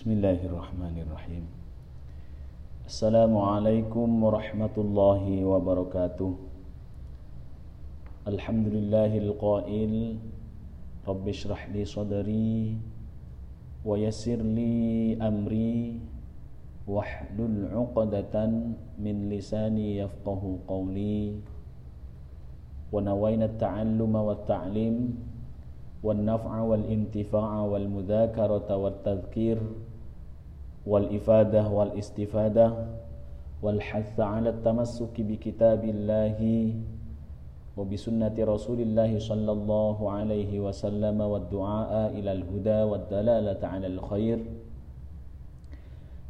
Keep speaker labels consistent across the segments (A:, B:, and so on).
A: بسم الله الرحمن الرحيم السلام عليكم ورحمة الله وبركاته الحمد لله القائل رب اشرح لي صدري ويسر لي أمري واحلل عقدة من لساني يفقه قولي ونوينا التعلم والتعليم والنفع والانتفاع والمذاكرة والتذكير والإفادة والاستفادة والحث على التمسك بكتاب الله وبسنة رسول الله صلى الله عليه وسلم والدعاء إلى الهدى والدلالة على الخير.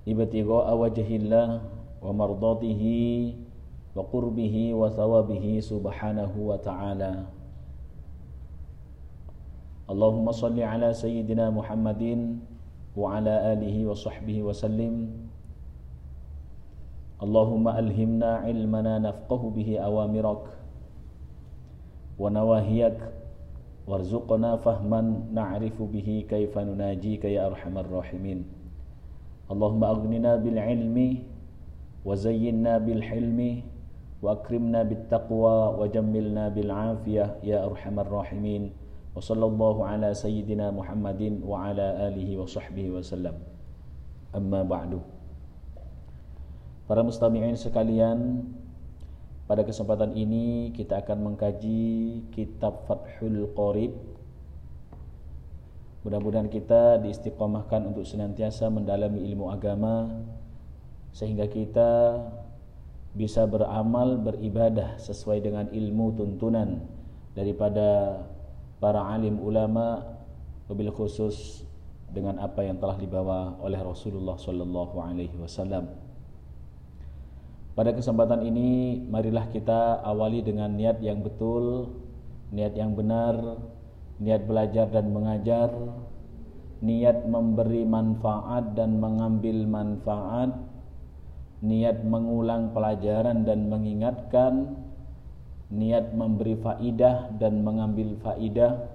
A: ابتغاء وجه الله ومرضاته وقربه وثوابه سبحانه وتعالى. اللهم صل على سيدنا محمد وعلى آله وصحبه وسلم. اللهم ألهمنا علمنا نفقه به أوامرك ونواهيك. وارزقنا فهما نعرف به كيف نناجيك يا أرحم الراحمين. اللهم أغننا بالعلم وزينا بالحلم وأكرمنا بالتقوى وجملنا بالعافية يا أرحم الراحمين. وصلى الله على سيدنا محمد وعلى آله وصحبه وسلم أما بعد Para mustami'in sekalian Pada kesempatan ini kita akan mengkaji kitab Fathul Qorib Mudah-mudahan kita diistiqomahkan untuk senantiasa mendalami ilmu agama Sehingga kita bisa beramal, beribadah sesuai dengan ilmu tuntunan Daripada para alim ulama wabil khusus dengan apa yang telah dibawa oleh Rasulullah sallallahu alaihi wasallam. Pada kesempatan ini marilah kita awali dengan niat yang betul, niat yang benar, niat belajar dan mengajar, niat memberi manfaat dan mengambil manfaat, niat mengulang pelajaran dan mengingatkan, niat memberi faidah dan mengambil faidah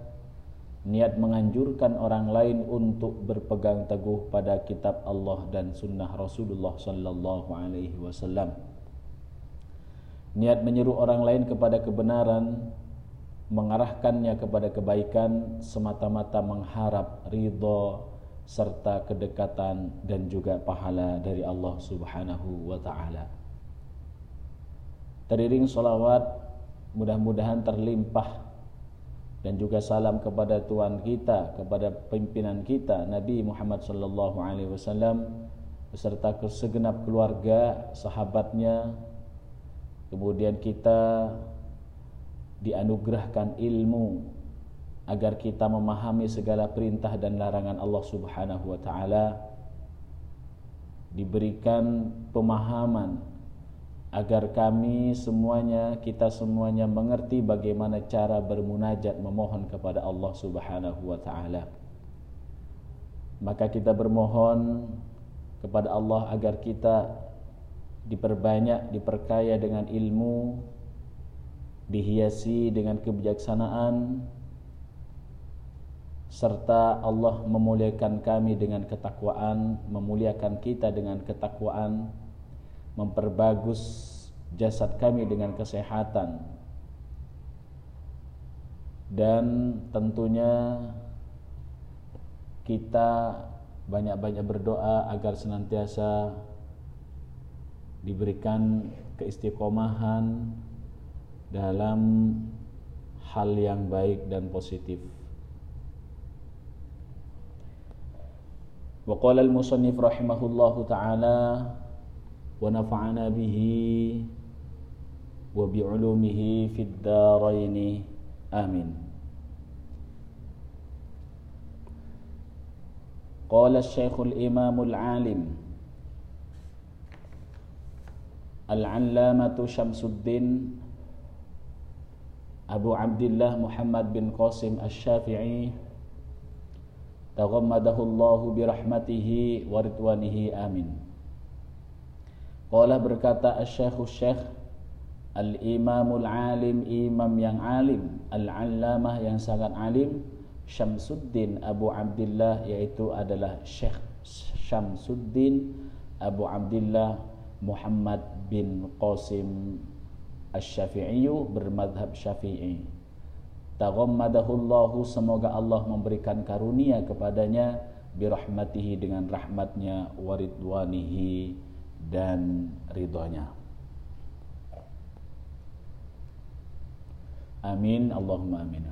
A: niat menganjurkan orang lain untuk berpegang teguh pada kitab Allah dan sunnah Rasulullah sallallahu alaihi wasallam niat menyeru orang lain kepada kebenaran mengarahkannya kepada kebaikan semata-mata mengharap ridha serta kedekatan dan juga pahala dari Allah Subhanahu wa taala. Teriring salawat mudah-mudahan terlimpah dan juga salam kepada Tuhan kita, kepada pimpinan kita Nabi Muhammad sallallahu alaihi wasallam beserta segenap keluarga, sahabatnya. Kemudian kita dianugerahkan ilmu agar kita memahami segala perintah dan larangan Allah Subhanahu wa taala. Diberikan pemahaman agar kami semuanya kita semuanya mengerti bagaimana cara bermunajat memohon kepada Allah Subhanahu wa taala. Maka kita bermohon kepada Allah agar kita diperbanyak, diperkaya dengan ilmu, dihiasi dengan kebijaksanaan serta Allah memuliakan kami dengan ketakwaan, memuliakan kita dengan ketakwaan memperbagus jasad kami dengan kesehatan dan tentunya kita banyak-banyak berdoa agar senantiasa diberikan keistiqomahan dalam hal yang baik dan positif. Wa qala al-musannif rahimahullahu taala ونفعنا به وبعلومه في الدارين آمين قال الشيخ الإمام العالم العلامة شمس الدين أبو عبد الله محمد بن قاسم الشافعي تغمده الله برحمته ورضوانه آمين Qala berkata Asy-Syaikh Syekh Al-Imamul Alim imam yang alim, al-allamah yang sangat alim, Syamsuddin Abu Abdullah yaitu adalah Syekh Syamsuddin Abu Abdullah Muhammad bin Qasim Asy-Syafi'i bermadhab Syafi'i. Taghammadahullahu semoga Allah memberikan karunia kepadanya birahmatihi dengan rahmatnya waridwanihi dan ridhonya. Amin Allahumma amin.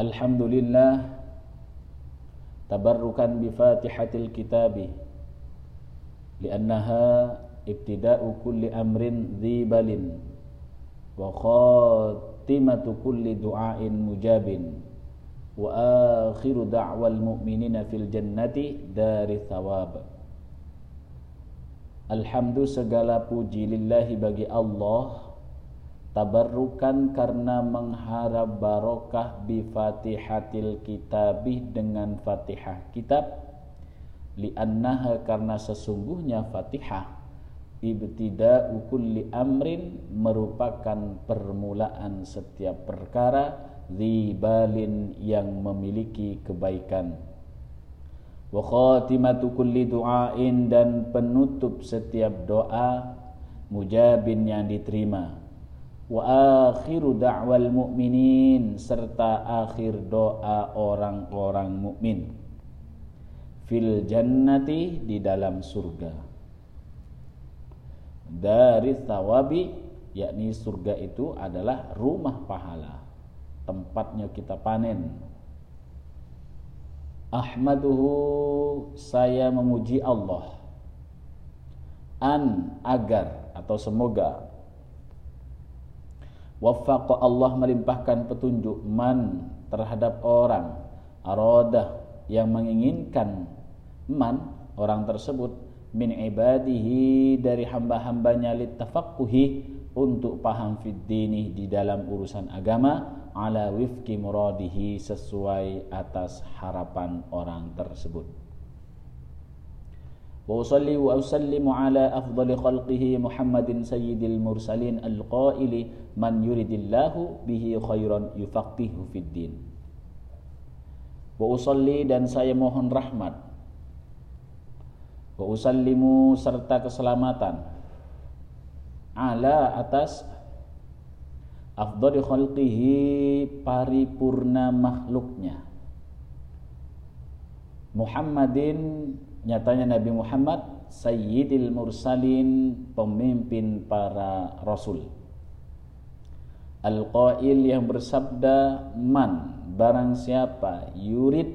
A: Alhamdulillah tabarrukan bi Fatihatil Kitab li'annaha ibtida'u kulli amrin dhibalin wa khatimatu kulli du'ain mujabin wa akhiru da'wal mu'minina fil jannati dari thawab Alhamdulillah segala puji lillahi bagi Allah. Tabarrukan karena mengharap barokah bi fatihatil kitabih dengan fatihah kitab. Li'annaha karena sesungguhnya fatihah. Ibtida'u kulli amrin merupakan permulaan setiap perkara. Zibalin yang memiliki kebaikan wa khatimatu kulli du'ain dan penutup setiap doa mujabin yang diterima. Wa akhiru da'wal mu'minin serta akhir doa orang-orang mukmin. Fil jannati di dalam surga. Dari tawabi yakni surga itu adalah rumah pahala. Tempatnya kita panen Ahmaduhu saya memuji Allah. An agar atau semoga. Waffaqa Allah melimpahkan petunjuk man terhadap orang. Aradah yang menginginkan man orang tersebut min ibadihi dari hamba-hambanya litafaqquhi untuk paham fid dini di dalam urusan agama ala wifki muradihi sesuai atas harapan orang tersebut. Wa usalli wa usallimu ala afdali khalqihi Muhammadin sayyidil mursalin al-qaili man yuridillahu bihi khairan yufaqihu fiddin. Wa usalli dan saya mohon rahmat. Wa usallimu serta keselamatan ala atas afdali khalqihi paripurna makhluknya. Muhammadin nyatanya Nabi Muhammad Sayyidil Mursalin pemimpin para rasul. Al-Qail yang bersabda man barang siapa yurid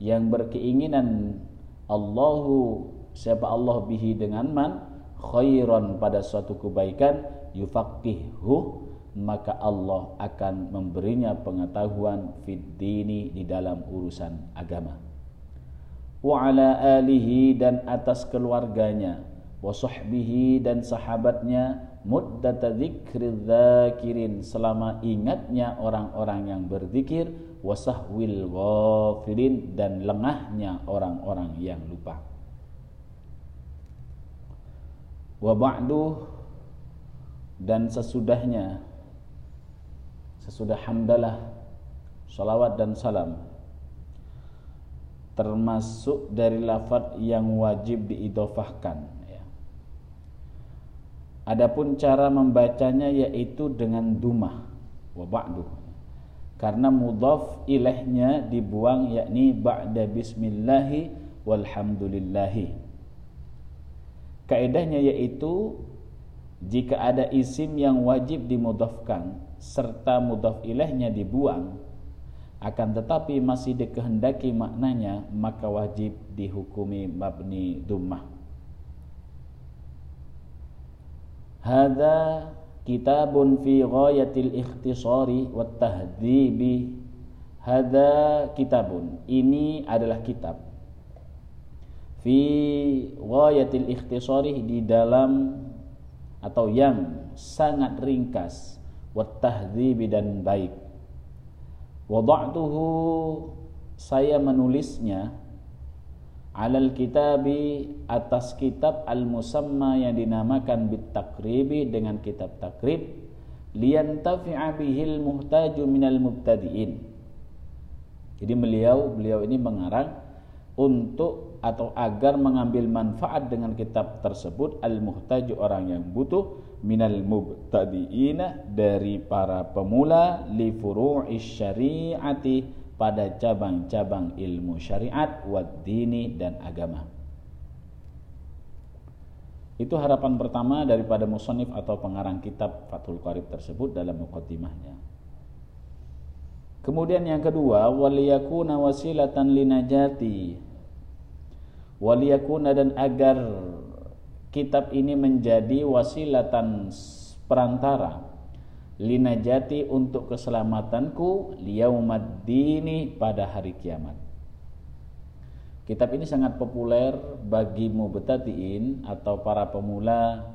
A: yang berkeinginan Allahu siapa Allah bihi dengan man khairan pada suatu kebaikan yufaqihu maka Allah akan memberinya pengetahuan fid dini di dalam urusan agama. Wa ala alihi dan atas keluarganya wa sahbihi dan sahabatnya muddata dzikri selama ingatnya orang-orang yang berzikir wasahwil ghafilin dan lengahnya orang-orang yang lupa. Wa ba'du dan sesudahnya sesudah hamdalah salawat dan salam termasuk dari lafaz yang wajib diidofahkan ya. Adapun cara membacanya yaitu dengan dumah wa ba'du. Karena mudhaf ilahnya dibuang yakni ba'da bismillahi walhamdulillahi. Kaidahnya yaitu jika ada isim yang wajib dimudhafkan serta mudhaf ilahnya dibuang akan tetapi masih dikehendaki maknanya maka wajib dihukumi mabni dummah Hada kitabun fi ghayatil ikhtisari wat tahdzibi Hada kitabun. Ini adalah kitab. Fi ghayatil ikhtisari di dalam atau yang sangat ringkas wat tahdzibi dan baik wada'tuhu saya menulisnya alal kitabi atas kitab al musamma yang dinamakan bit takribi dengan kitab takrib liyantafi'a bihil muhtaju minal mubtadi'in. Jadi beliau beliau ini mengarang untuk atau agar mengambil manfaat dengan kitab tersebut al muhtaju orang yang butuh minal mubtadi'ina dari para pemula li furu'i syari'ati pada cabang-cabang ilmu syariat wad dini dan agama. Itu harapan pertama daripada musonif atau pengarang kitab Fathul Qarib tersebut dalam mukaddimahnya. Kemudian yang kedua, waliyakuna wasilatan linajati. Waliyakuna dan agar kitab ini menjadi wasilatan perantara linajati untuk keselamatanku liyaumaddini pada hari kiamat. Kitab ini sangat populer bagi mubtadiin atau para pemula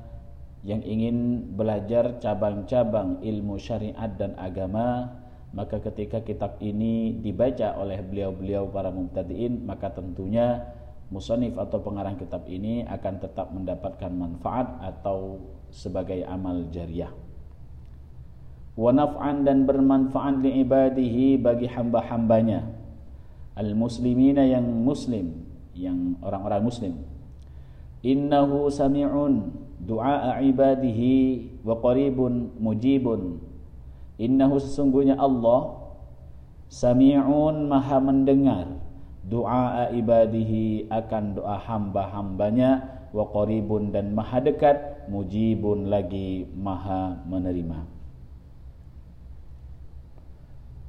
A: yang ingin belajar cabang-cabang ilmu syariat dan agama maka ketika kitab ini dibaca oleh beliau-beliau para mubtadiin maka tentunya musonif atau pengarang kitab ini akan tetap mendapatkan manfaat atau sebagai amal jariah. Wa naf'an dan bermanfaat li ibadihi bagi hamba-hambanya. Al-muslimina yang muslim yang orang-orang muslim. Innahu sami'un du'a ibadihi wa qaribun mujibun. Innahu sesungguhnya Allah sami'un maha mendengar doa ibadihi akan doa hamba-hambanya. Wa qaribun dan maha dekat. Mujibun lagi maha menerima.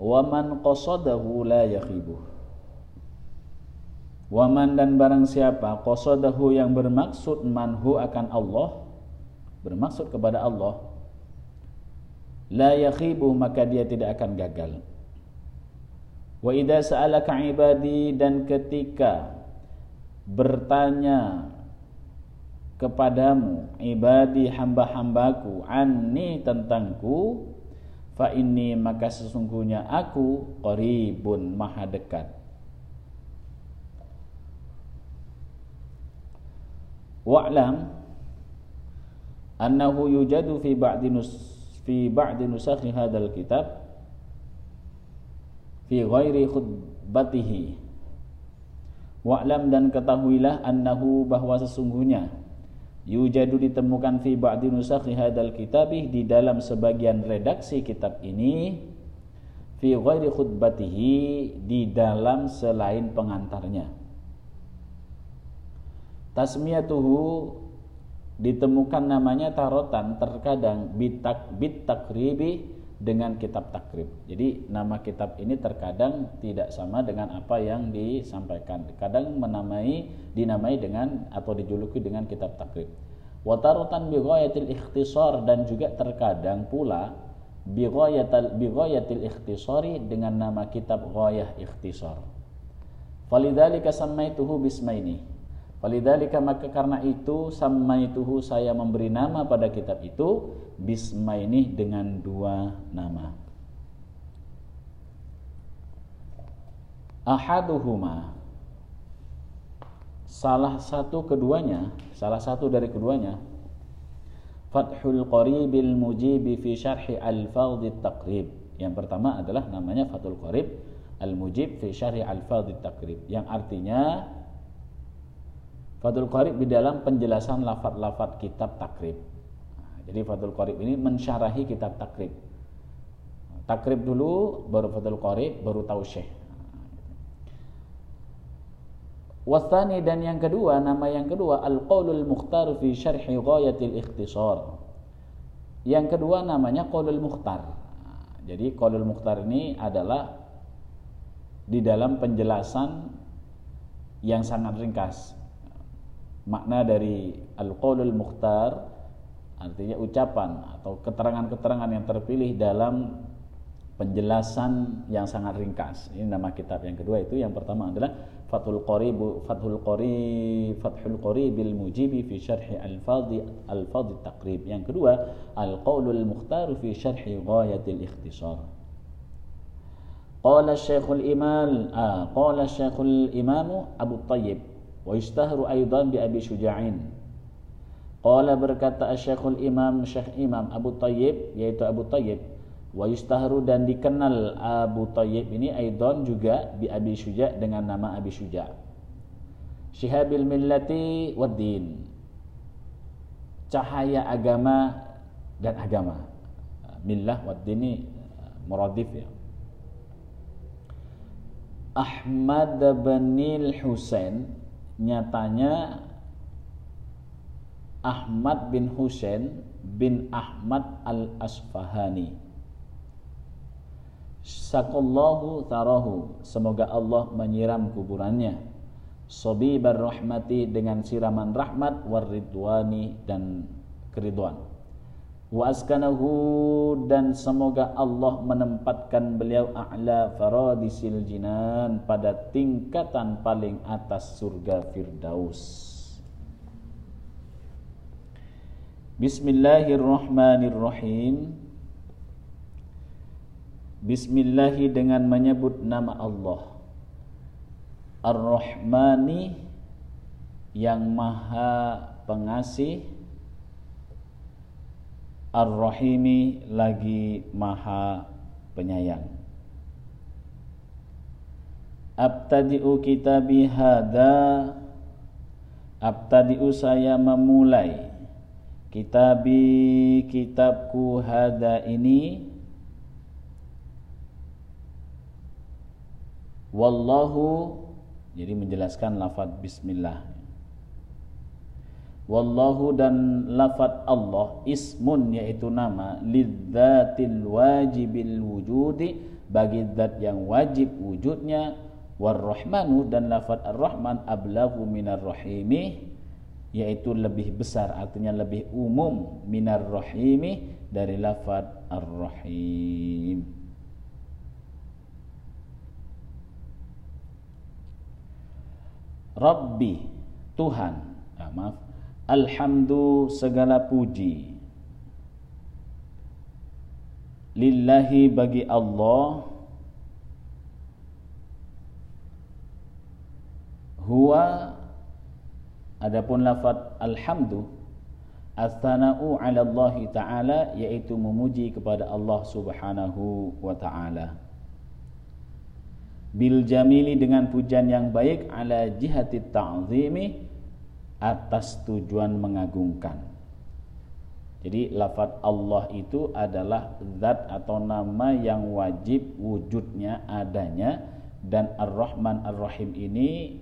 A: Wa man qasadahu la yakhibuh. Waman dan barang siapa qasadahu yang bermaksud manhu akan Allah bermaksud kepada Allah la yakhibu maka dia tidak akan gagal. Wa idza sa'alaka ibadi dan ketika bertanya kepadamu ibadi hamba-hambaku anni tentangku fa inni maka sesungguhnya aku qaribun maha dekat. Wa'lam annahu yujadu fi ba'di nus fi ba'di nusakhi hadzal kitab fi ghairi khutbatihi. Wa'lam dan ketahuilah annahu bahwa sesungguhnya yujadu ditemukan fi ba'di nusakhi hadzal kitabih di dalam sebagian redaksi kitab ini fi ghairi khutbatihi di dalam selain pengantarnya. Tasmiyatuhu ditemukan namanya tarotan terkadang bitak bit takribi dengan kitab takrib. Jadi nama kitab ini terkadang tidak sama dengan apa yang disampaikan. Kadang menamai dinamai dengan atau dijuluki dengan kitab takrib. Watarotan bighayatil ikhtisar dan juga terkadang pula bighayatil bighayatil ikhtisari dengan nama kitab ghayah ikhtisar. Falidzalika sammaituhu bismaini. Walidzalika maka karena itu samaituhu saya memberi nama pada kitab itu bisma ini dengan dua nama. Ahaduhuma salah satu keduanya, salah satu dari keduanya Fathul Qaribil Mujibi fi Syarhi Al-Fadhi Taqrib. Yang pertama adalah namanya Fathul Qarib Al-Mujib fi Syarhi Al-Fadhi Taqrib yang artinya Fathul Qarib di dalam penjelasan lafat-lafat kitab takrib. Nah, jadi Fathul Qarib ini mensyarahi kitab takrib. Takrib dulu, baru Fathul Qarib, baru tausyih. Wasani dan yang kedua, nama yang kedua Al-Qaulul Mukhtar fi Syarhi Ghayatil Ikhtisar. Yang kedua namanya Qaulul Mukhtar. Jadi Qaulul Mukhtar ini adalah di dalam penjelasan yang sangat ringkas makna dari al-qaulul mukhtar artinya ucapan atau keterangan-keterangan yang terpilih dalam penjelasan yang sangat ringkas. Ini nama kitab yang kedua itu yang pertama adalah Fathul Qarib Fathul Qarib Fathul Qaribil Mujibi fi syarhi al-fadhi al-fadhi taqrib. Yang kedua Al-Qaulul Mukhtar fi syarhi Ghayatil Ikhtisar. Qala Syekhul Imam ah, qala Syekhul Imam Abu wa yustahru aidan bi Abi Syuja'in Qala berkata Syekhul Imam Syekh Imam Abu Tayyib yaitu Abu Tayyib wa yustahru dan dikenal Abu Tayyib ini aidon juga bi Abi Syuja dengan nama Abi Syuja. Syihabil millati wad din. Cahaya agama dan agama. Millah wad ini muradif ya. Ahmad bin Husain nyatanya Ahmad bin Husain bin Ahmad al-Asfahani. Sakallahu tarahu. Semoga Allah menyiram kuburannya. Sobibar rahmati dengan siraman rahmat waridwani dan keriduan. Wa askanahu dan semoga Allah menempatkan beliau a'la faradisil jinan pada tingkatan paling atas surga Firdaus. Bismillahirrahmanirrahim. Bismillahi dengan menyebut nama Allah. Ar-Rahmani Yang maha pengasih Ar-Rahimi lagi maha penyayang. Abtadi'u kitabi hada. Abtadi'u saya memulai Kitabi kitabku hada ini. Wallahu Jadi menjelaskan lafad bismillah Wallahu dan lafad Allah Ismun yaitu nama Lidzatil wajibil wujudi Bagi zat yang wajib wujudnya Warrahmanu dan lafad ar-Rahman Ablahu minar rahimih yaitu lebih besar artinya lebih umum minar rahimi dari lafad ar-rahim. Rabbi Tuhan. Ah, maaf Alhamdu segala puji Lillahi bagi Allah Huwa Adapun lafaz alhamdu as-sana'u 'ala Allah taala yaitu memuji kepada Allah Subhanahu wa taala. Bil jamili dengan pujian yang baik ala jihati ta'zimi atas tujuan mengagungkan. Jadi lafaz Allah itu adalah zat atau nama yang wajib wujudnya adanya dan Ar-Rahman Ar-Rahim ini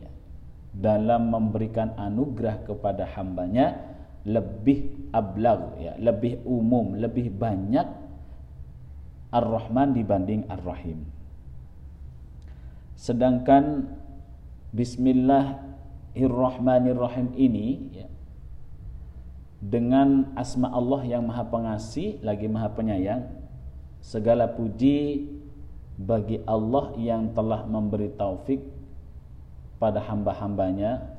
A: dalam memberikan anugerah kepada hambanya lebih ablag ya lebih umum lebih banyak Ar-Rahman dibanding Ar-Rahim sedangkan Bismillahirrahmanirrahim ini ya, dengan asma Allah yang maha pengasih lagi maha penyayang segala puji bagi Allah yang telah memberi taufik pada hamba-hambanya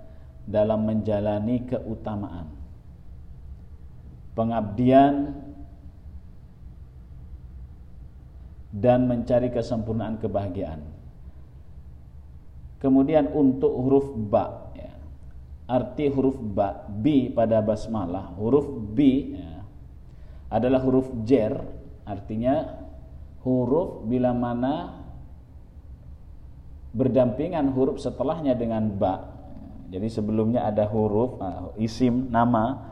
A: dalam menjalani keutamaan. Pengabdian dan mencari kesempurnaan kebahagiaan. Kemudian untuk huruf ba arti huruf ba bi pada basmalah. Huruf bi ya, adalah huruf jer. Artinya huruf bila mana berdampingan huruf setelahnya dengan ba. Jadi sebelumnya ada huruf uh, isim nama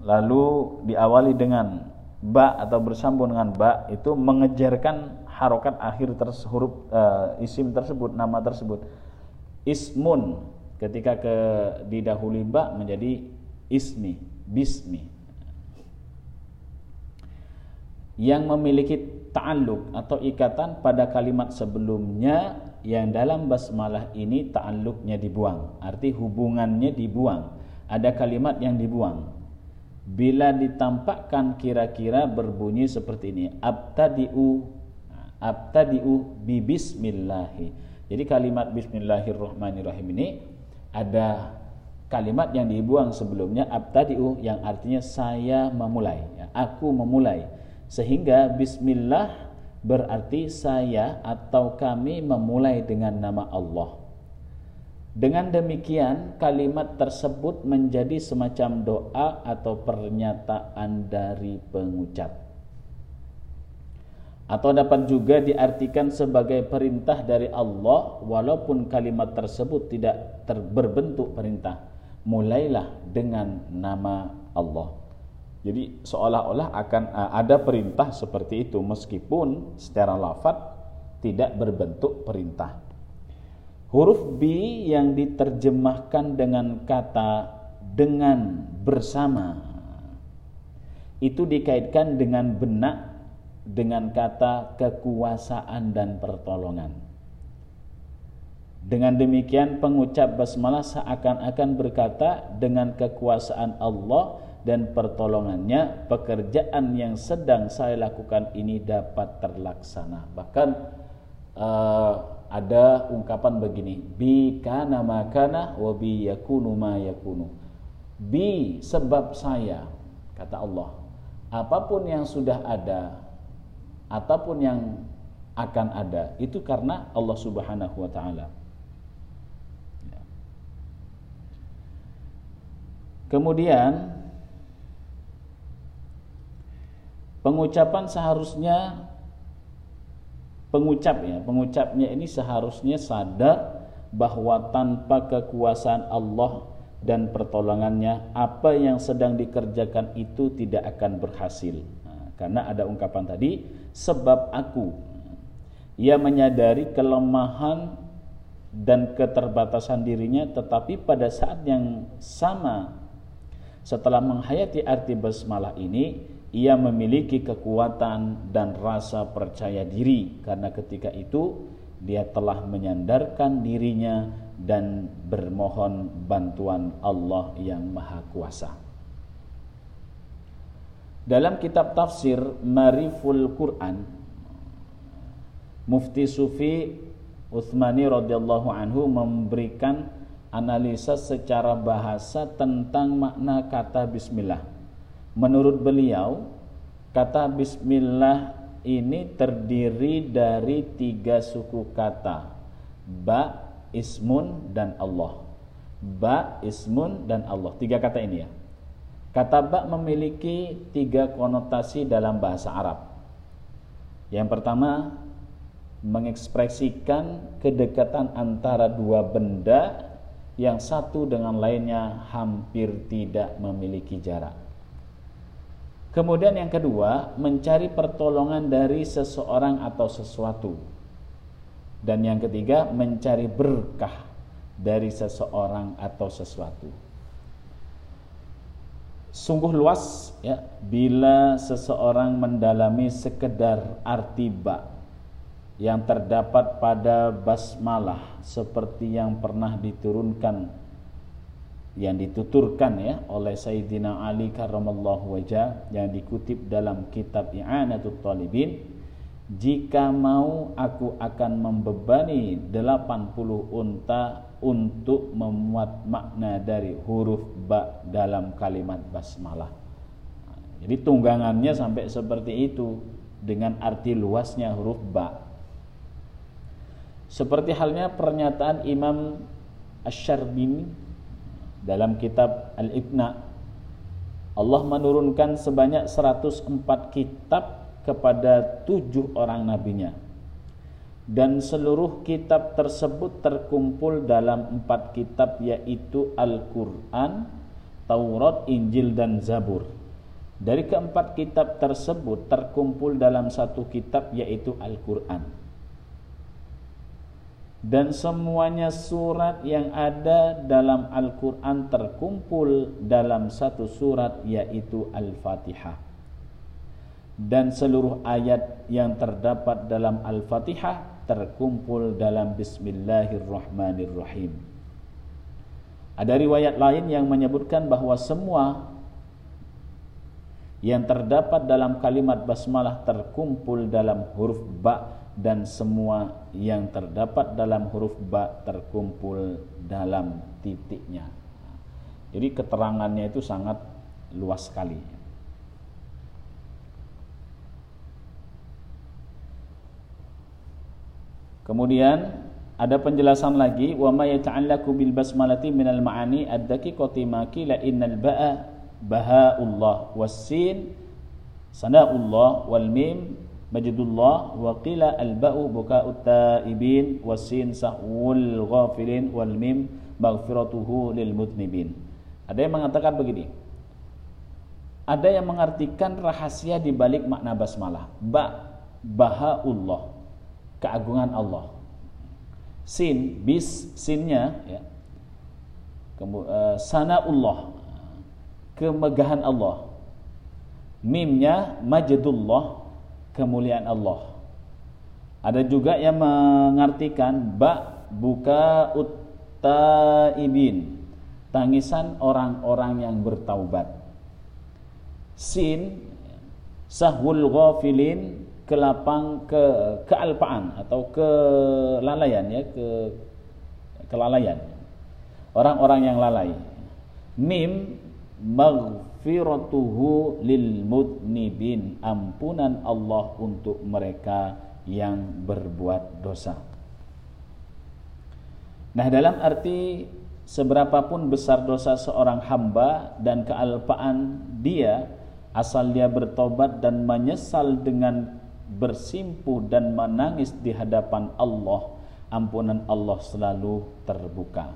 A: lalu diawali dengan ba atau bersambung dengan ba itu mengejarkan harokat akhir ters, huruf uh, isim tersebut nama tersebut. Ismun ketika ke didahului ba menjadi ismi bismi yang memiliki ta'alluq atau ikatan pada kalimat sebelumnya yang dalam basmalah ini ta'alluqnya dibuang, arti hubungannya dibuang. Ada kalimat yang dibuang. Bila ditampakkan kira-kira berbunyi seperti ini, abtadi'u abtadi'u bi bismillahi. Jadi kalimat bismillahirrahmanirrahim ini ada kalimat yang dibuang sebelumnya abtadi'u yang artinya saya memulai, ya, aku memulai. Sehingga bismillah berarti saya atau kami memulai dengan nama Allah. Dengan demikian kalimat tersebut menjadi semacam doa atau pernyataan dari pengucap. Atau dapat juga diartikan sebagai perintah dari Allah walaupun kalimat tersebut tidak berbentuk perintah. Mulailah dengan nama Allah. Jadi seolah-olah akan eh, ada perintah seperti itu meskipun secara lafaz tidak berbentuk perintah. Huruf B yang diterjemahkan dengan kata dengan bersama itu dikaitkan dengan benak dengan kata kekuasaan dan pertolongan. Dengan demikian pengucap basmalah seakan-akan berkata dengan kekuasaan Allah dan pertolongannya pekerjaan yang sedang saya lakukan ini dapat terlaksana. Bahkan uh, ada ungkapan begini bi kana makana wa bi yakunu ma yakunu bi sebab saya kata Allah apa pun yang sudah ada ataupun yang akan ada itu karena Allah Subhanahu wa taala ya. Kemudian pengucapan seharusnya pengucap ya, pengucapnya ini seharusnya sadar bahwa tanpa kekuasaan Allah dan pertolongannya apa yang sedang dikerjakan itu tidak akan berhasil. Karena ada ungkapan tadi sebab aku ia menyadari kelemahan dan keterbatasan dirinya tetapi pada saat yang sama setelah menghayati arti basmalah ini ia memiliki kekuatan dan rasa percaya diri karena ketika itu dia telah menyandarkan dirinya dan bermohon bantuan Allah yang Maha Kuasa. Dalam kitab tafsir Mariful Quran Mufti Sufi Uthmani radhiyallahu anhu memberikan analisa secara bahasa tentang makna kata bismillah Menurut beliau, kata bismillah ini terdiri dari tiga suku kata. Ba, ismun, dan Allah. Ba, ismun, dan Allah. Tiga kata ini ya. Kata ba memiliki tiga konotasi dalam bahasa Arab. Yang pertama, mengekspresikan kedekatan antara dua benda yang satu dengan lainnya hampir tidak memiliki jarak. Kemudian yang kedua, mencari pertolongan dari seseorang atau sesuatu. Dan yang ketiga, mencari berkah dari seseorang atau sesuatu. Sungguh luas ya bila seseorang mendalami sekedar arti ba yang terdapat pada basmalah seperti yang pernah diturunkan yang dituturkan ya oleh Sayyidina Ali karramallahu wajah yang dikutip dalam kitab I'anatul Talibin jika mau aku akan membebani 80 unta untuk memuat makna dari huruf ba dalam kalimat basmalah. Jadi tunggangannya sampai seperti itu dengan arti luasnya huruf ba. Seperti halnya pernyataan Imam Asy-Syarbini dalam kitab Al-Ibna Allah menurunkan sebanyak 104 kitab kepada tujuh orang nabinya dan seluruh kitab tersebut terkumpul dalam empat kitab yaitu Al-Quran, Taurat, Injil, dan Zabur. Dari keempat kitab tersebut terkumpul dalam satu kitab yaitu Al-Quran dan semuanya surat yang ada dalam Al-Quran terkumpul dalam satu surat yaitu Al-Fatihah dan seluruh ayat yang terdapat dalam Al-Fatihah terkumpul dalam Bismillahirrahmanirrahim ada riwayat lain yang menyebutkan bahwa semua yang terdapat dalam kalimat basmalah terkumpul dalam huruf ba' dan semua yang terdapat dalam huruf ba terkumpul dalam titiknya. Jadi keterangannya itu sangat luas sekali. Kemudian ada penjelasan lagi wa ma yata'allaqu bil basmalati minal ma'ani ad-daqiqati ma qila innal ba'a bahaullah was-sin sana'ullah wal mim majidullah wa qila al ba'u buka'ut taibin was-sin sahwul ghafilin wal mim maghfiratuhu lil mudnibin. Ada yang mengatakan begini ada yang mengartikan rahasia di balik makna basmalah ba bahaullah keagungan Allah. Sin bis sinnya ya. Uh, sanaullah kemegahan Allah. Mimnya majadullah kemuliaan Allah. Ada juga yang mengartikan ba buka utaibin tangisan orang-orang yang bertaubat. Sin sahwul ghafilin kelapang ke kealpaan atau kelalaian ya ke kelalaian orang-orang yang lalai. Mim maghfiratuhu lil mudnibin. Ampunan Allah untuk mereka yang berbuat dosa. Nah dalam arti seberapapun besar dosa seorang hamba dan kealpaan dia asal dia bertobat dan menyesal dengan bersimpuh dan menangis di hadapan Allah ampunan Allah selalu terbuka.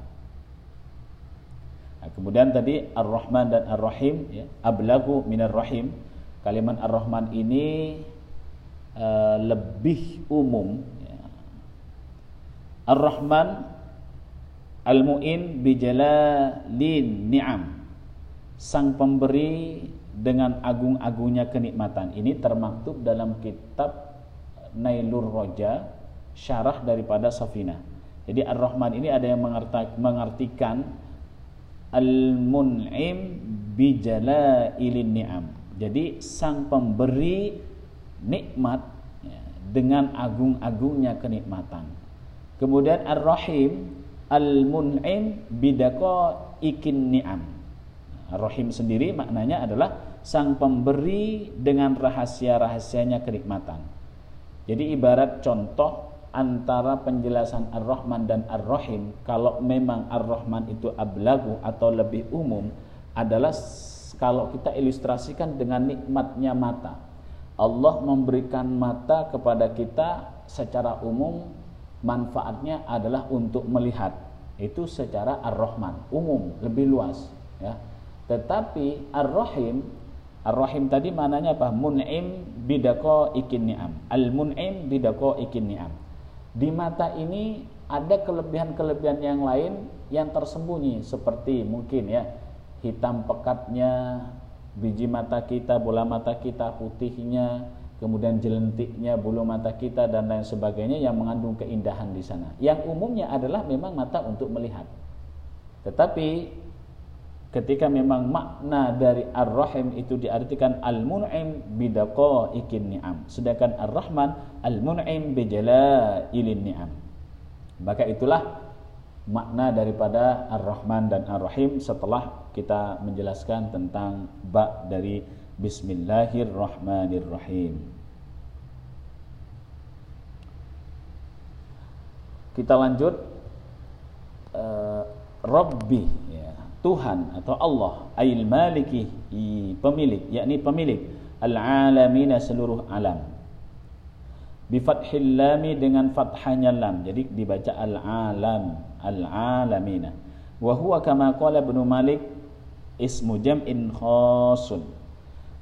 A: Nah, kemudian tadi Ar-Rahman dan Ar-Rahim ya, ablagu minar rahim. Kalimat Ar-Rahman ini uh, lebih umum ya. Ar-Rahman Al-Mu'in bijalalin ni'am. Sang pemberi dengan agung-agungnya kenikmatan. Ini termaktub dalam kitab Nailur Roja, syarah daripada Safina. Jadi Ar-Rahman ini ada yang mengartikan Al-Mun'im bijalailin ni'am. Jadi sang pemberi nikmat ya, dengan agung-agungnya kenikmatan. Kemudian Ar-Rahim Al-Mun'im bidako ikin ni'am Rahim sendiri maknanya adalah sang pemberi dengan rahasia-rahasianya kenikmatan. Jadi ibarat contoh antara penjelasan Ar-Rahman dan Ar-Rahim kalau memang Ar-Rahman itu ablagu atau lebih umum adalah kalau kita ilustrasikan dengan nikmatnya mata. Allah memberikan mata kepada kita secara umum manfaatnya adalah untuk melihat. Itu secara Ar-Rahman, umum, lebih luas, ya. Tetapi Ar-Rahim Ar-Rahim tadi mananya apa? Mun'im bidako ikin ni'am. Al-mun'im bidako ikin ni'am. Di mata ini ada kelebihan-kelebihan yang lain yang tersembunyi seperti mungkin ya hitam pekatnya biji mata kita, bola mata kita, putihnya, kemudian jelentiknya, bulu mata kita dan lain sebagainya yang mengandung keindahan di sana. Yang umumnya adalah memang mata untuk melihat. Tetapi ketika memang makna dari Ar-Rahim itu diartikan Al-Mun'im bidaqo ikin ni'am. Sedangkan Ar-Rahman Al-Mun'im ilin ni'am. Maka itulah makna daripada Ar-Rahman dan Ar-Rahim setelah kita menjelaskan tentang ba dari Bismillahirrahmanirrahim. Kita lanjut. Uh, Rabbi Tuhan atau Allah ail maliki pemilik yakni pemilik al alamina seluruh alam. Bi fathil lam dengan fathanya lam. Jadi dibaca al alam al alamina wa huwa kama qala ibnu malik ismu jam'in khasun.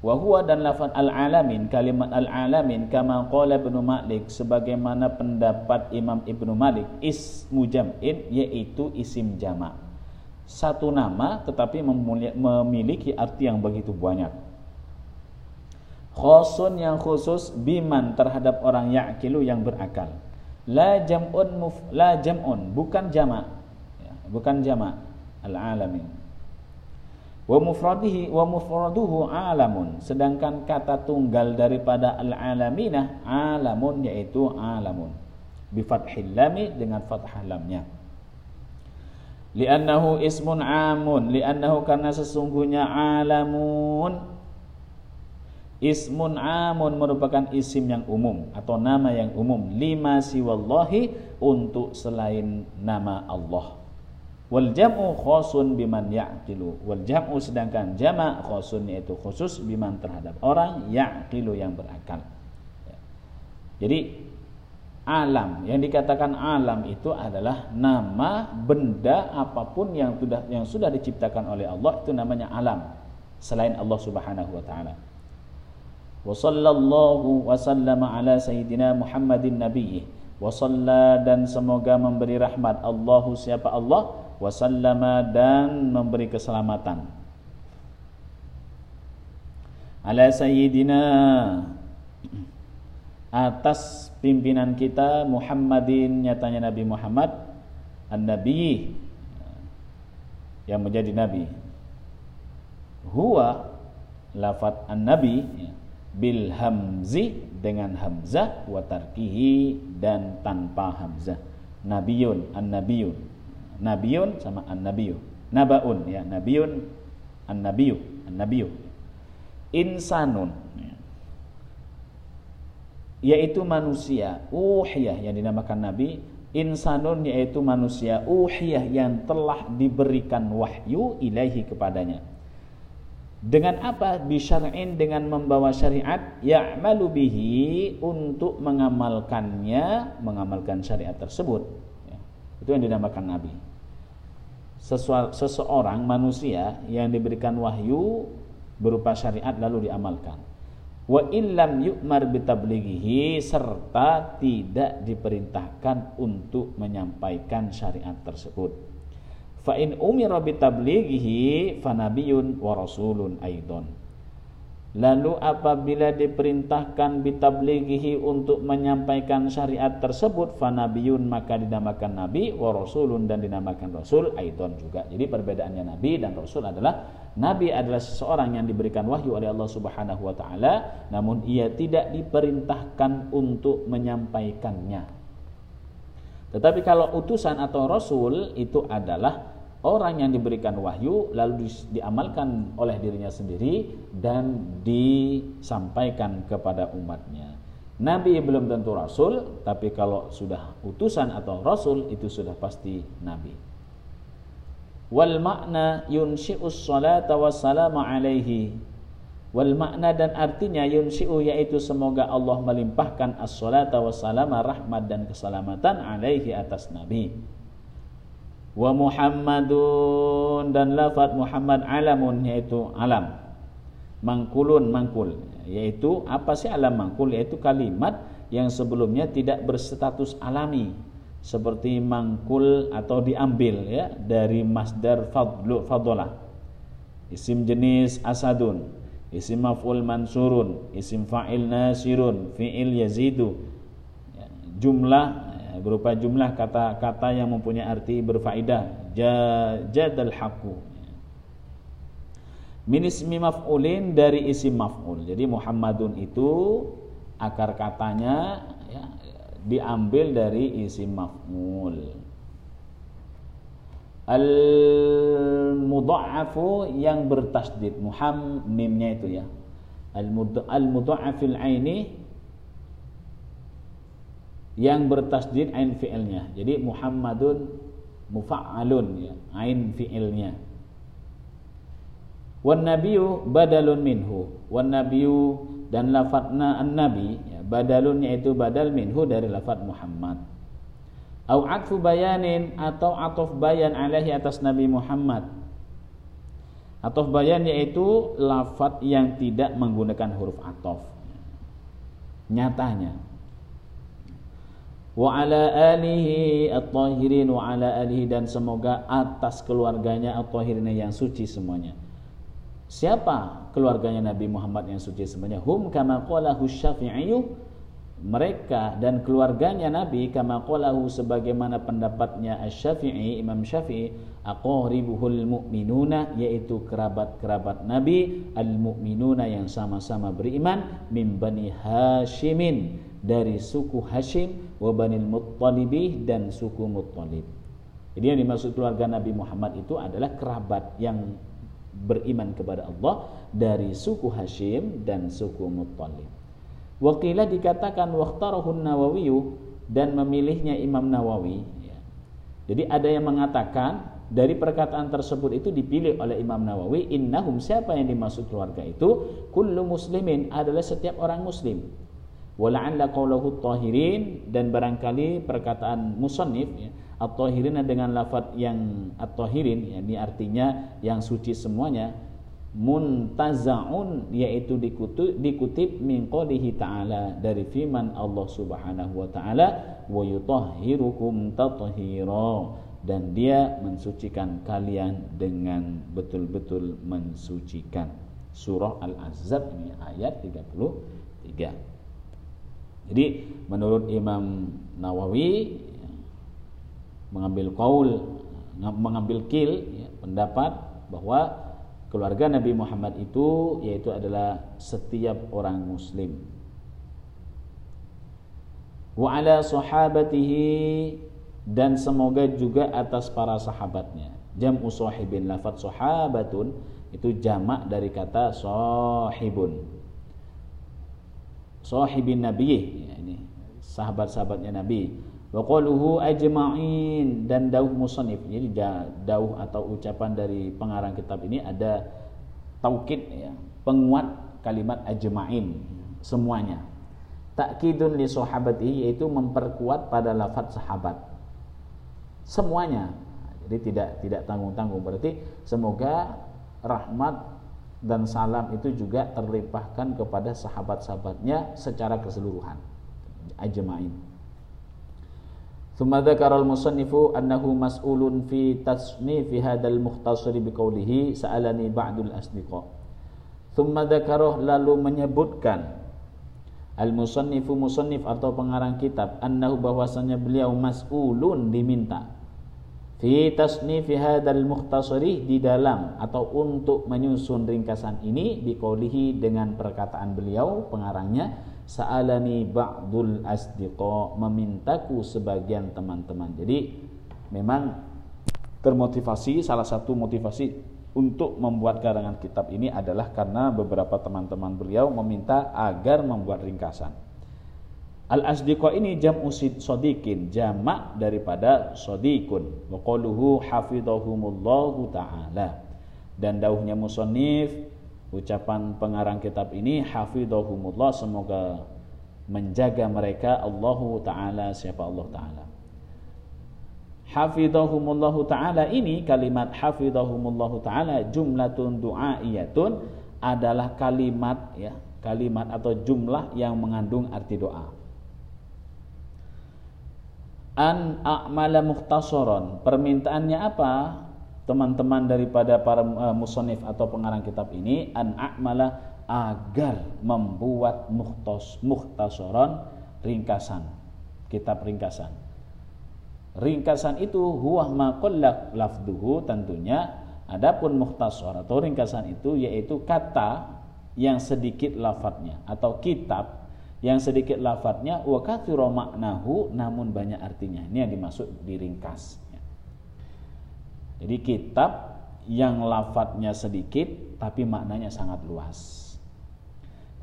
A: Wa dan lafaz al alamin kalimat al alamin kama qala ibnu malik sebagaimana pendapat Imam Ibnu Malik ismu jam'in yaitu isim jama' satu nama tetapi memiliki arti yang begitu banyak. Khosun yang khusus biman terhadap orang yakilu yang berakal. La jam'un muf, la jam'un bukan jama' ya, bukan jama' al alamin. Wa mufradihi wa mufraduhu alamun sedangkan kata tunggal daripada al alaminah alamun yaitu alamun bi fathil lami dengan fathah lamnya li'annahu ismun amun li'annahu karena sesungguhnya alamun Ismun amun merupakan isim yang umum atau nama yang umum lima siwallahi untuk selain nama Allah. Wal jam'u khosun biman ya'qilu. Wal jam'u sedangkan jama' khosun yaitu khusus biman terhadap orang ya'qilu yang berakal. Ya. Jadi alam. Yang dikatakan alam itu adalah nama benda apa pun yang sudah yang sudah diciptakan oleh Allah itu namanya alam. Selain Allah Subhanahu wa taala. Wa sallallahu wa sallama ala sayyidina Muhammadin nabiyyi. Wa dan semoga memberi rahmat Allahu siapa Allah. Wa sallama dan memberi keselamatan. Ala sayyidina atas pimpinan kita Muhammadin nyatanya Nabi Muhammad an-nabi yang menjadi nabi. Huwa lafat an-nabi ya bil hamzi dengan hamzah wa tarkihi dan tanpa hamzah. Nabiyun an nabiyun sama an nabiyu nabaun ya nabiyun an nabiyu an nabiyu insanun yaitu manusia uhiyah yang dinamakan nabi insanun yaitu manusia uhiyah yang telah diberikan wahyu ilaihi kepadanya dengan apa? Bisyar'in dengan membawa syariat ya'malu bihi untuk mengamalkannya, mengamalkan syariat tersebut. Ya. Itu yang dinamakan nabi. seseorang manusia yang diberikan wahyu berupa syariat lalu diamalkan. Wa illam yu'mar bitablighihi serta tidak diperintahkan untuk menyampaikan syariat tersebut. Fa in umira bitablighihi fanabiyun wa rasulun aidon Lalu apabila diperintahkan bitablighihi untuk menyampaikan syariat tersebut fanabiyun maka dinamakan nabi wa rasulun dan dinamakan rasul aidon juga. Jadi perbedaannya nabi dan rasul adalah nabi adalah seseorang yang diberikan wahyu oleh Allah Subhanahu wa taala namun ia tidak diperintahkan untuk menyampaikannya. Tetapi kalau utusan atau rasul itu adalah orang yang diberikan wahyu lalu diamalkan oleh dirinya sendiri dan disampaikan kepada umatnya. Nabi belum tentu rasul, tapi kalau sudah utusan atau rasul itu sudah pasti nabi. Wal makna yunshi'us salata wassalamu alaihi. Wal makna dan artinya yunshi'u yaitu semoga Allah melimpahkan as-salata wassalama rahmat dan keselamatan alaihi atas nabi wa Muhammadun dan lafaz Muhammad alamun yaitu alam. Mangkulun mangkul. Yaitu apa sih alam mangkul? Yaitu kalimat yang sebelumnya tidak berstatus alami. Seperti mangkul atau diambil ya dari masdar fadlu fadolah isim jenis asadun isim maf'ul mansurun isim fa'il nasirun fi'il yazidu. Ya, jumlah berupa jumlah kata-kata yang mempunyai arti berfaedah. Jadal haqqu. Min ismi maf'ulin dari isim maf'ul. Jadi Muhammadun itu akar katanya ya, diambil dari isim maf'ul. Al mudha'afu yang bertasdid. Muham mimnya itu ya. Al mudha'afil aini yang bertasdid ain fi'ilnya. Jadi Muhammadun mufa'alun ya, ain fi'ilnya. Wan nabiyyu badalun minhu. Wan nabiyyu dan lafadzna an-nabi ya, badalun yaitu badal minhu dari lafadz Muhammad. Au atfu bayanin atau atof bayan alaihi atas Nabi Muhammad. Atof bayan yaitu lafadz yang tidak menggunakan huruf atof. Nyatanya wa ala alihi at-tahirin wa ala alihi dan semoga atas keluarganya at-tahirin yang suci semuanya. Siapa keluarganya Nabi Muhammad yang suci semuanya? Hum kama qalahu Syafi'i mereka dan keluarganya Nabi kama qalahu sebagaimana pendapatnya Asy-Syafi'i Imam Syafi'i aqribuhul mu'minuna yaitu kerabat-kerabat Nabi al-mu'minuna yang sama-sama beriman min bani Hashimin dari suku Hashim wa Banil Muttalibih dan suku Muttalib. Jadi yang dimaksud keluarga Nabi Muhammad itu adalah kerabat yang beriman kepada Allah dari suku Hashim dan suku Muttalib. Wakilah dikatakan waqtarahun Nawawi dan memilihnya Imam Nawawi. Ya. Jadi ada yang mengatakan dari perkataan tersebut itu dipilih oleh Imam Nawawi innahum siapa yang dimaksud keluarga itu? Kullu muslimin adalah setiap orang muslim. Wala'alla qawluhu tahirin dan barangkali perkataan musannif ya, at-tahirin dengan lafaz yang at-tahirin ya, ini artinya yang suci semuanya muntazaun yaitu dikutip, dikutip min ta'ala dari firman Allah Subhanahu wa taala wa yutahhirukum tathira dan dia mensucikan kalian dengan betul-betul mensucikan. Surah Al-Ahzab ini ayat 33 jadi menurut Imam Nawawi mengambil kaul mengambil kil ya, pendapat bahwa keluarga Nabi Muhammad itu yaitu adalah setiap orang muslim. Wa ala sahabatihi dan semoga juga atas para sahabatnya. Jam'u sahibin lafaz sahabatun itu jamak dari kata sahibun sahibin nabi ya, ini sahabat-sahabatnya nabi. Wa qaluhu ajma'in dan dauh musannif. Jadi dauh atau ucapan dari pengarang kitab ini ada taukid ya penguat kalimat ajma'in semuanya. Takkidun li sahabati yaitu memperkuat pada lafaz sahabat semuanya jadi tidak tidak tanggung-tanggung berarti semoga rahmat dan salam itu juga terlimpahkan kepada sahabat-sahabatnya secara keseluruhan ajma'in ثم ذكر المصنف أنه مسؤول في تصنيف هذا المختصر بقوله سألني بعض الأصدقاء ثم ذكره lalu menyebutkan Al-Musannifu Musannif atau pengarang kitab Annahu bahwasanya beliau mas'ulun diminta Fi tasnifi hadal mukhtasari di dalam Atau untuk menyusun ringkasan ini Biqaulihi dengan perkataan beliau pengarangnya sa'alani ba'dul asdiqa memintaku sebagian teman-teman. Jadi memang termotivasi salah satu motivasi untuk membuat karangan kitab ini adalah karena beberapa teman-teman beliau meminta agar membuat ringkasan. Al-asdiqa ini jam'u sodikin, jamak daripada sodikun. Wa qaluhu hafidhahumullahu ta'ala. Dan dauhnya musonif ucapan pengarang kitab ini hafidhahumullah semoga menjaga mereka Allahu taala siapa Allah taala hafidhahumullah taala ini kalimat hafidhahumullah taala jumlatun du'aiyatun adalah kalimat ya kalimat atau jumlah yang mengandung arti doa an a'mala mukhtasaran. Permintaannya apa? Teman-teman daripada para uh, musonif atau pengarang kitab ini an a'mala agar membuat muhtas muhtasaran ringkasan kitab ringkasan. Ringkasan itu huwa ma lafduhu tentunya adapun muhtasar atau ringkasan itu yaitu kata yang sedikit lafadznya atau kitab yang sedikit lafadznya wa katsura maknahu namun banyak artinya ini yang dimaksud diringkas jadi kitab yang lafadznya sedikit tapi maknanya sangat luas.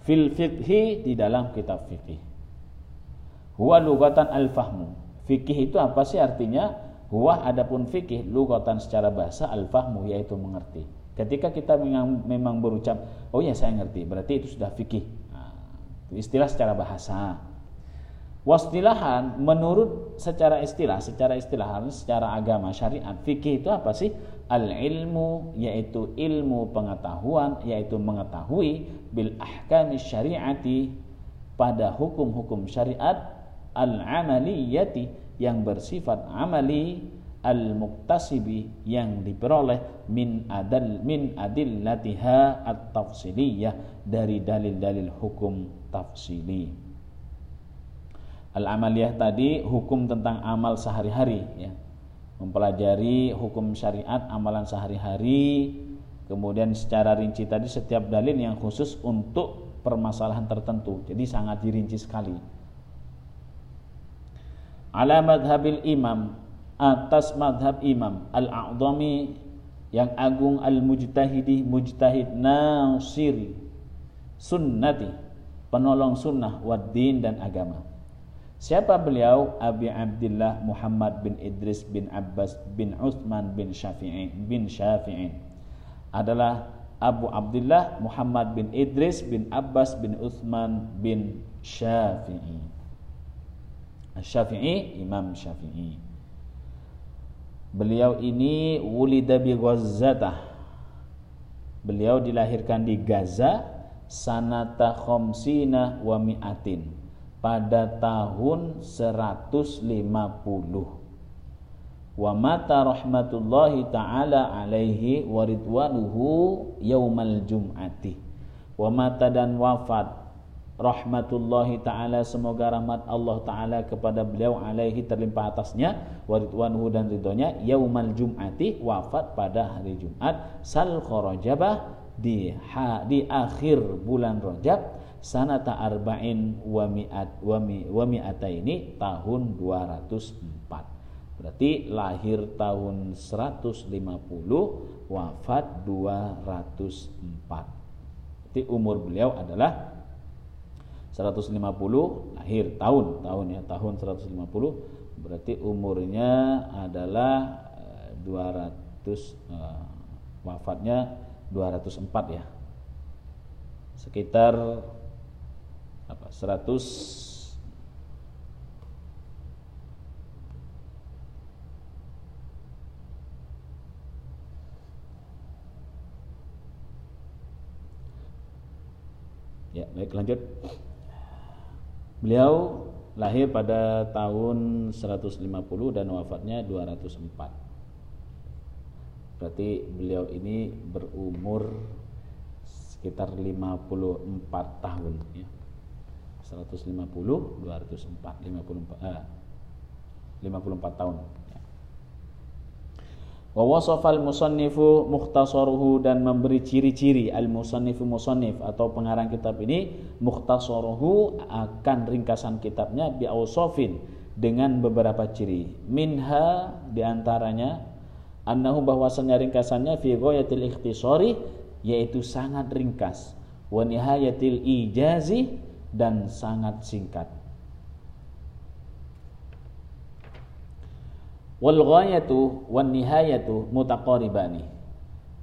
A: Fil fiqhi di dalam kitab fikih. Huwa lugatan al-fahmu. Fikih itu apa sih artinya? Huwa adapun fikih lugatan secara bahasa al-fahmu yaitu mengerti. Ketika kita memang berucap, oh ya saya ngerti, berarti itu sudah fikih. Istilah secara bahasa. Wastilahan menurut secara istilah, secara istilahan, secara agama syariat, fikih itu apa sih? Al ilmu yaitu ilmu pengetahuan, yaitu mengetahui bil ahkami syariati pada hukum-hukum syariat al amaliyati yang bersifat amali al muktasibi yang diperoleh min adal min adillatiha at tafsiliyah dari dalil-dalil hukum tafsili Al-amaliyah tadi hukum tentang amal sehari-hari ya. Mempelajari hukum syariat amalan sehari-hari, kemudian secara rinci tadi setiap dalil yang khusus untuk permasalahan tertentu. Jadi sangat dirinci sekali. Ala madhabil imam atas madhab imam al-a'dhami yang agung al-mujtahidi mujtahid nasiri sunnati penolong sunnah waddin dan agama. Siapa beliau? Abi Abdullah Muhammad bin Idris bin Abbas bin Uthman bin Syafi'i bin Syafi'i. Adalah Abu Abdullah Muhammad bin Idris bin Abbas bin Uthman bin Syafi'i. Syafi'i Imam Syafi'i. Beliau ini wulida bi Ghazzatah. Beliau dilahirkan di Gaza sanata khamsina wa mi'atin. Pada tahun 150 wa mata rahmatullahi taala alaihi wa ridwanuhu yaumal jum'ati. Wa mata dan wafat rahmatullahi taala semoga rahmat Allah taala kepada beliau alaihi terlimpah atasnya waridwanhu dan ridhonya yaumal jum'ati wafat pada hari Jumat. Sal kharajabah di ha, di akhir bulan Rajab sanata arba'in wa mi'at wa, tahun 204 berarti lahir tahun 150 wafat 204 berarti umur beliau adalah 150 lahir tahun tahun ya tahun 150 berarti umurnya adalah 200 uh, eh, wafatnya 204 ya sekitar apa 100 Ya, baik lanjut. Beliau lahir pada tahun 150 dan wafatnya 204. Berarti beliau ini berumur sekitar 54 tahun ya. 150 204 54 eh, 54 tahun Wa wasafal musannifu mukhtasaruhu dan memberi ciri-ciri al musannifu musannif atau pengarang kitab ini mukhtasaruhu akan ringkasan kitabnya bi dengan beberapa ciri. Minha di antaranya annahu bahwasanya ringkasannya fi ghayatil ikhtisari yaitu sangat ringkas wa nihayatil ijazi dan sangat singkat. Wal ghayatu wan nihayatu mutaqaribani.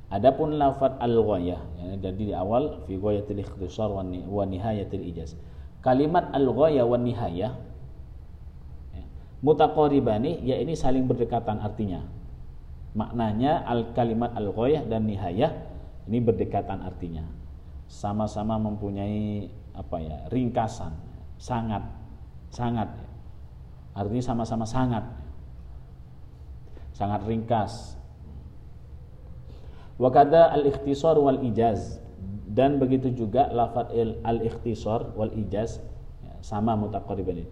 A: Adapun lafaz al ghayah ya, jadi di awal fi ghayatil ikhtisar wa nihayatil ijaz. Kalimat al ghayah wan nihayah ya, mutaqaribani ya ini saling berdekatan artinya. Maknanya al kalimat al ghayah dan nihayah ini berdekatan artinya. Sama-sama mempunyai apa ya? ringkasan, sangat sangat. Artinya sama-sama sangat sangat ringkas. Wakada al-ikhtisar wal ijaz dan begitu juga lafaz al-ikhtisar wal ijaz ya, sama mutaqariban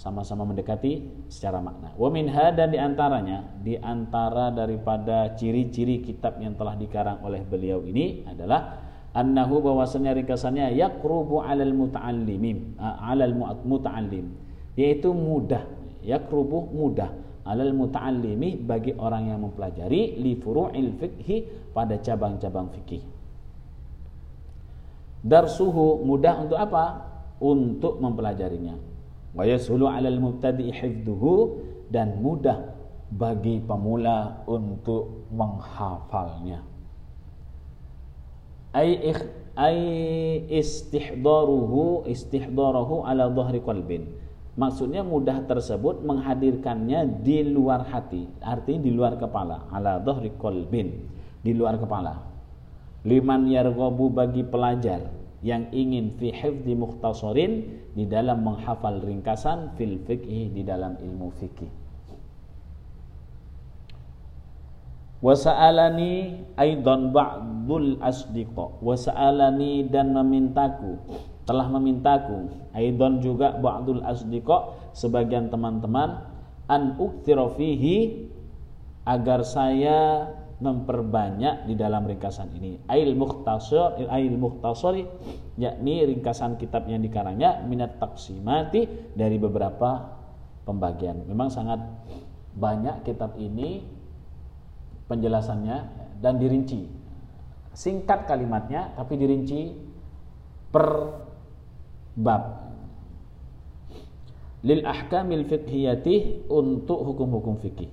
A: sama-sama mendekati secara makna. Wa minha dan di antaranya di antara daripada ciri-ciri kitab yang telah dikarang oleh beliau ini adalah annahu bahwasanya ringkasannya yaqrubu alal muta'allimin alal muta'allim yaitu mudah yaqrubu mudah alal muta'allimi bagi orang yang mempelajari li furu'il fikhi pada cabang-cabang fikih. Darsuhu mudah untuk apa? Untuk mempelajarinya. Wa yasulu 'alal mubtadi' hifdhuhu dan mudah bagi pemula untuk menghafalnya. Ai ai istihdaruhu istihdaruhu ala dhahri qalbin Maksudnya mudah tersebut menghadirkannya di luar hati, artinya di luar kepala, ala dhahri qalbin, di luar kepala. Liman yarghabu bagi pelajar yang ingin fi hifdzi mukhtasarin di dalam menghafal ringkasan fil fiqh di dalam ilmu fikih. Wasa'alani aidan ba'dul asdiqa. Wasa'alani dan memintaku telah memintaku aidon juga ba'dul asdiqa sebagian teman-teman an uktsira fihi agar saya memperbanyak di dalam ringkasan ini ail mukhtasar ail mukhtasar yakni ringkasan kitab yang dikarangnya minat taksimati dari beberapa pembagian memang sangat banyak kitab ini penjelasannya dan dirinci. Singkat kalimatnya tapi dirinci per bab. Lil ahkamil fiqhiyati untuk hukum-hukum fikih.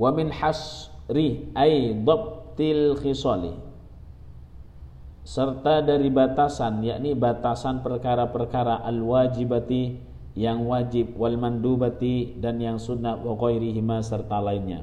A: Wa min hasri ay dhabtil khisali serta dari batasan yakni batasan perkara-perkara al-wajibati yang wajib wal mandubati dan yang sunnah wa ghairihima serta lainnya.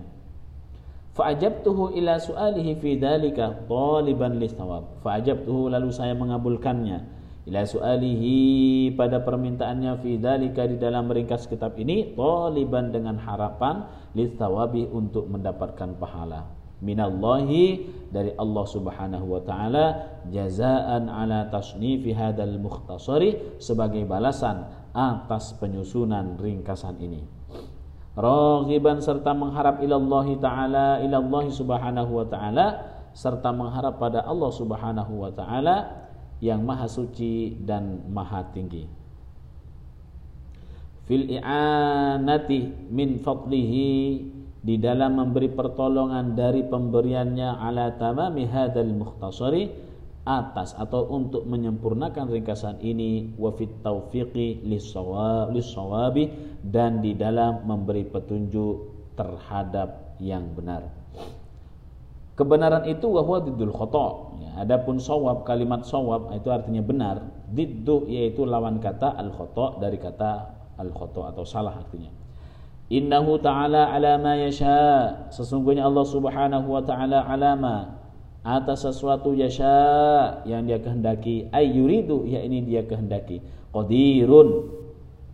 A: Fa'ajabtuhu ila su'alihi fi dalika taliban lisawab. Fa'ajabtuhu lalu saya mengabulkannya ila su'alihi pada permintaannya fi dalika di dalam meringkas kitab ini taliban dengan harapan lisawabi untuk mendapatkan pahala minallahi dari Allah Subhanahu wa taala jazaan ala tasnifi hadzal mukhtasari sebagai balasan atas penyusunan ringkasan ini. Raghiban serta mengharap ilallahi ta'ala ilallahi subhanahu wa ta'ala serta mengharap pada Allah subhanahu wa ta'ala yang maha suci dan maha tinggi. Fil i'anati min fadlihi di dalam memberi pertolongan dari pemberiannya ala tamami hadzal mukhtasari atas atau untuk menyempurnakan ringkasan ini wa fit taufiqi lissawabi dan di dalam memberi petunjuk terhadap yang benar. Kebenaran itu wahwa didul khoto. Ya, adapun sawab, kalimat sawab itu artinya benar. Diddu yaitu lawan kata al khoto dari kata al khoto atau salah artinya. Innahu ta'ala ala ma yasha. Sesungguhnya Allah Subhanahu wa ta'ala alama atas sesuatu yasha yang dia kehendaki ay yuridu ya ini dia kehendaki qadirun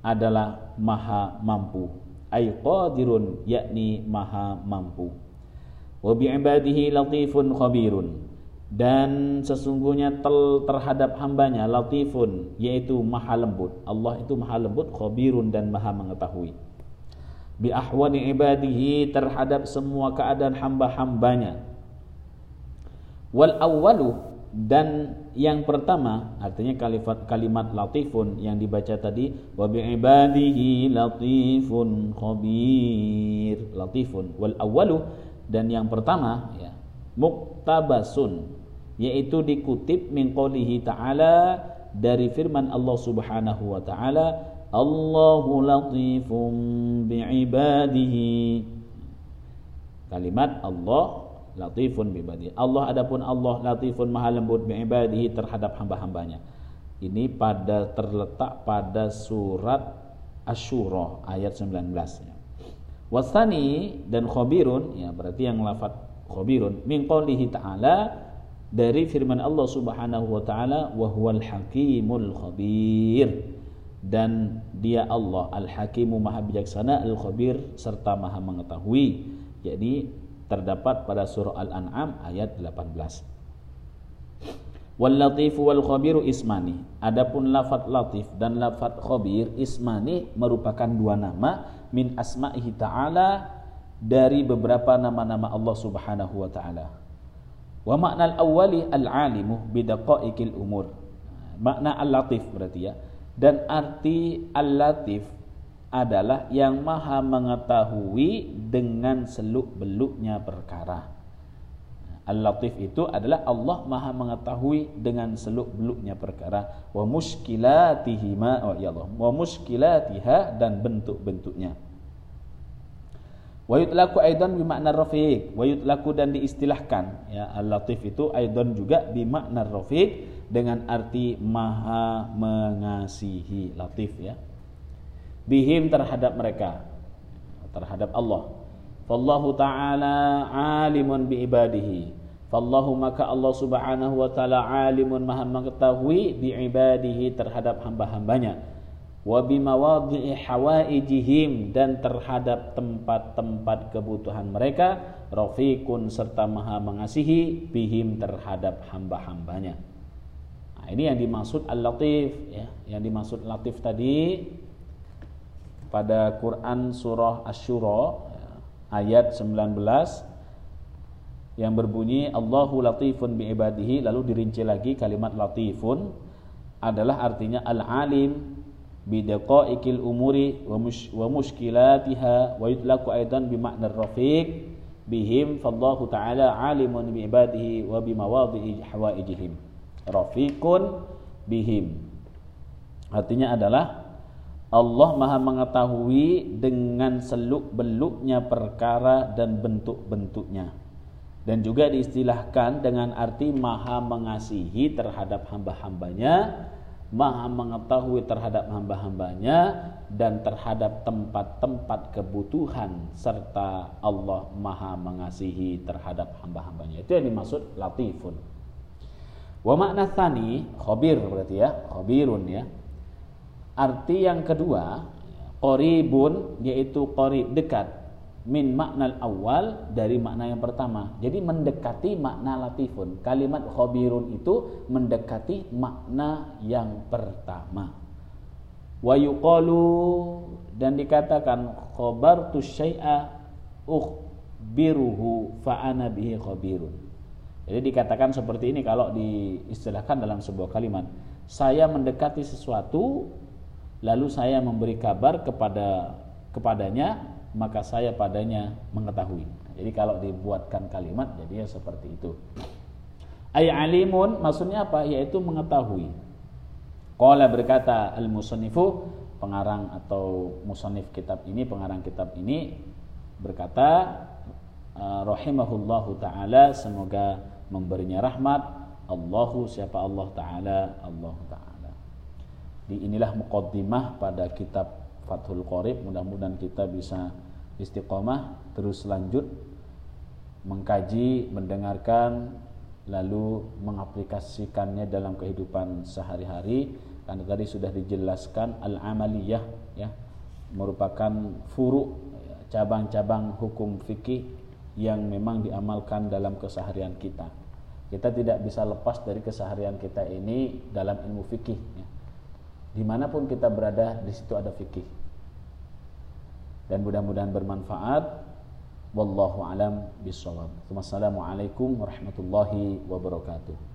A: adalah maha mampu ay qadirun yakni maha mampu wa bi ibadihi latifun khabirun. Dan sesungguhnya tel terhadap hambanya latifun yaitu maha lembut. Allah itu maha lembut khabirun dan maha mengetahui. Bi ahwani ibadihi terhadap semua keadaan hamba-hambanya. Wal awwalu dan yang pertama artinya kalimat kalimat latifun yang dibaca tadi wa bi ibadihi latifun khabir. Latifun. Wal awwalu dan yang pertama ya muktabasun yaitu dikutip min qoulihi ta'ala dari firman Allah Subhanahu wa taala Allahu latifun bi ibadihi kalimat Allah latifun bibadi. Allah adapun Allah latifun maha lembut biibadihi terhadap hamba-hambanya. Ini pada terletak pada surat Asyura ayat 19 ya. Wasani dan khabirun ya berarti yang lafaz khabirun min qoulihi ta'ala dari firman Allah Subhanahu wa taala wa huwal hakimul khabir dan dia Allah al-hakimu maha bijaksana al-khabir serta maha mengetahui. Jadi terdapat pada surah Al-An'am ayat 18. Wal latifu wal khabiru ismani. Adapun lafat latif dan lafat khabir ismani merupakan dua nama min asma'ihi ta'ala dari beberapa nama-nama Allah Subhanahu wa taala. Wa makna al-awwali al-alimu bidaqaiqil umur. Makna al-latif berarti ya. Dan arti al-latif adalah yang maha mengetahui dengan seluk-beluknya perkara. Al-Latif itu adalah Allah maha mengetahui dengan seluk-beluknya perkara. Wa muskilatihima oh ya Allah. Wa muskilatiha dan bentuk-bentuknya. Wa yutlaku aidan makna rafiq. Wa yutlaku dan diistilahkan. Ya Al-Latif itu aidan juga makna rafiq dengan arti maha mengasihi. Latif ya. Bihim terhadap mereka. Terhadap Allah. Fallahu taala alimun bi ibadihi fallahu maka Allah subhanahu wa taala alimun maha mengetahui bi ibadihi terhadap hamba-hambanya. Wa bi mawadhi'i hawaijihim dan terhadap tempat-tempat kebutuhan mereka rafiqun serta maha mengasihi bihim terhadap hamba-hambanya. Nah, ini yang dimaksud al-latif ya. Yang dimaksud latif tadi pada Quran surah Asy-Syura ayat 19 yang berbunyi Allahu latifun bi ibadihi lalu dirinci lagi kalimat latifun adalah artinya al-alim bi daqaiqil umuri wa, mush, wa mushkilatiha wa yutlaqu aidan bi makna rafiq bihim fallahu ta'ala alimun bi ibadihi wa bi mawadhi'i hawaijihim. Rafiqun bihim. Artinya adalah Allah Maha mengetahui dengan seluk-beluknya perkara dan bentuk-bentuknya dan juga diistilahkan dengan arti Maha mengasihi terhadap hamba-hambanya maha mengetahui terhadap hamba-hambanya dan terhadap tempat-tempat kebutuhan serta Allah maha mengasihi terhadap hamba-hambanya. Itu yang dimaksud latifun. Wa makna khabir berarti ya khabirun ya. Arti yang kedua qaribun yaitu qarib dekat min makna awal dari makna yang pertama. Jadi mendekati makna latifun. Kalimat khabirun itu mendekati makna yang pertama. Wa yuqalu dan dikatakan khabartu syai'a ukhbiruhu fa ana bihi khabirun. Jadi dikatakan seperti ini kalau diistilahkan dalam sebuah kalimat. Saya mendekati sesuatu lalu saya memberi kabar kepada kepadanya maka saya padanya mengetahui. Jadi kalau dibuatkan kalimat jadinya seperti itu. Ay alimun maksudnya apa? Yaitu mengetahui. Qala berkata al-musannifu pengarang atau musannif kitab ini, pengarang kitab ini berkata ah, rahimahullahu taala semoga memberinya rahmat Allahu siapa Allah taala Allah taala. Di inilah muqaddimah pada kitab Fathul Qorib mudah-mudahan kita bisa istiqomah terus lanjut mengkaji, mendengarkan lalu mengaplikasikannya dalam kehidupan sehari-hari karena tadi sudah dijelaskan al-amaliyah ya merupakan furu cabang-cabang hukum fikih yang memang diamalkan dalam keseharian kita. Kita tidak bisa lepas dari keseharian kita ini dalam ilmu fikih. Ya. Di mana pun kita berada, di situ ada fikih dan mudah-mudahan bermanfaat wallahu alam bisawab. Wassalamualaikum warahmatullahi wabarakatuh.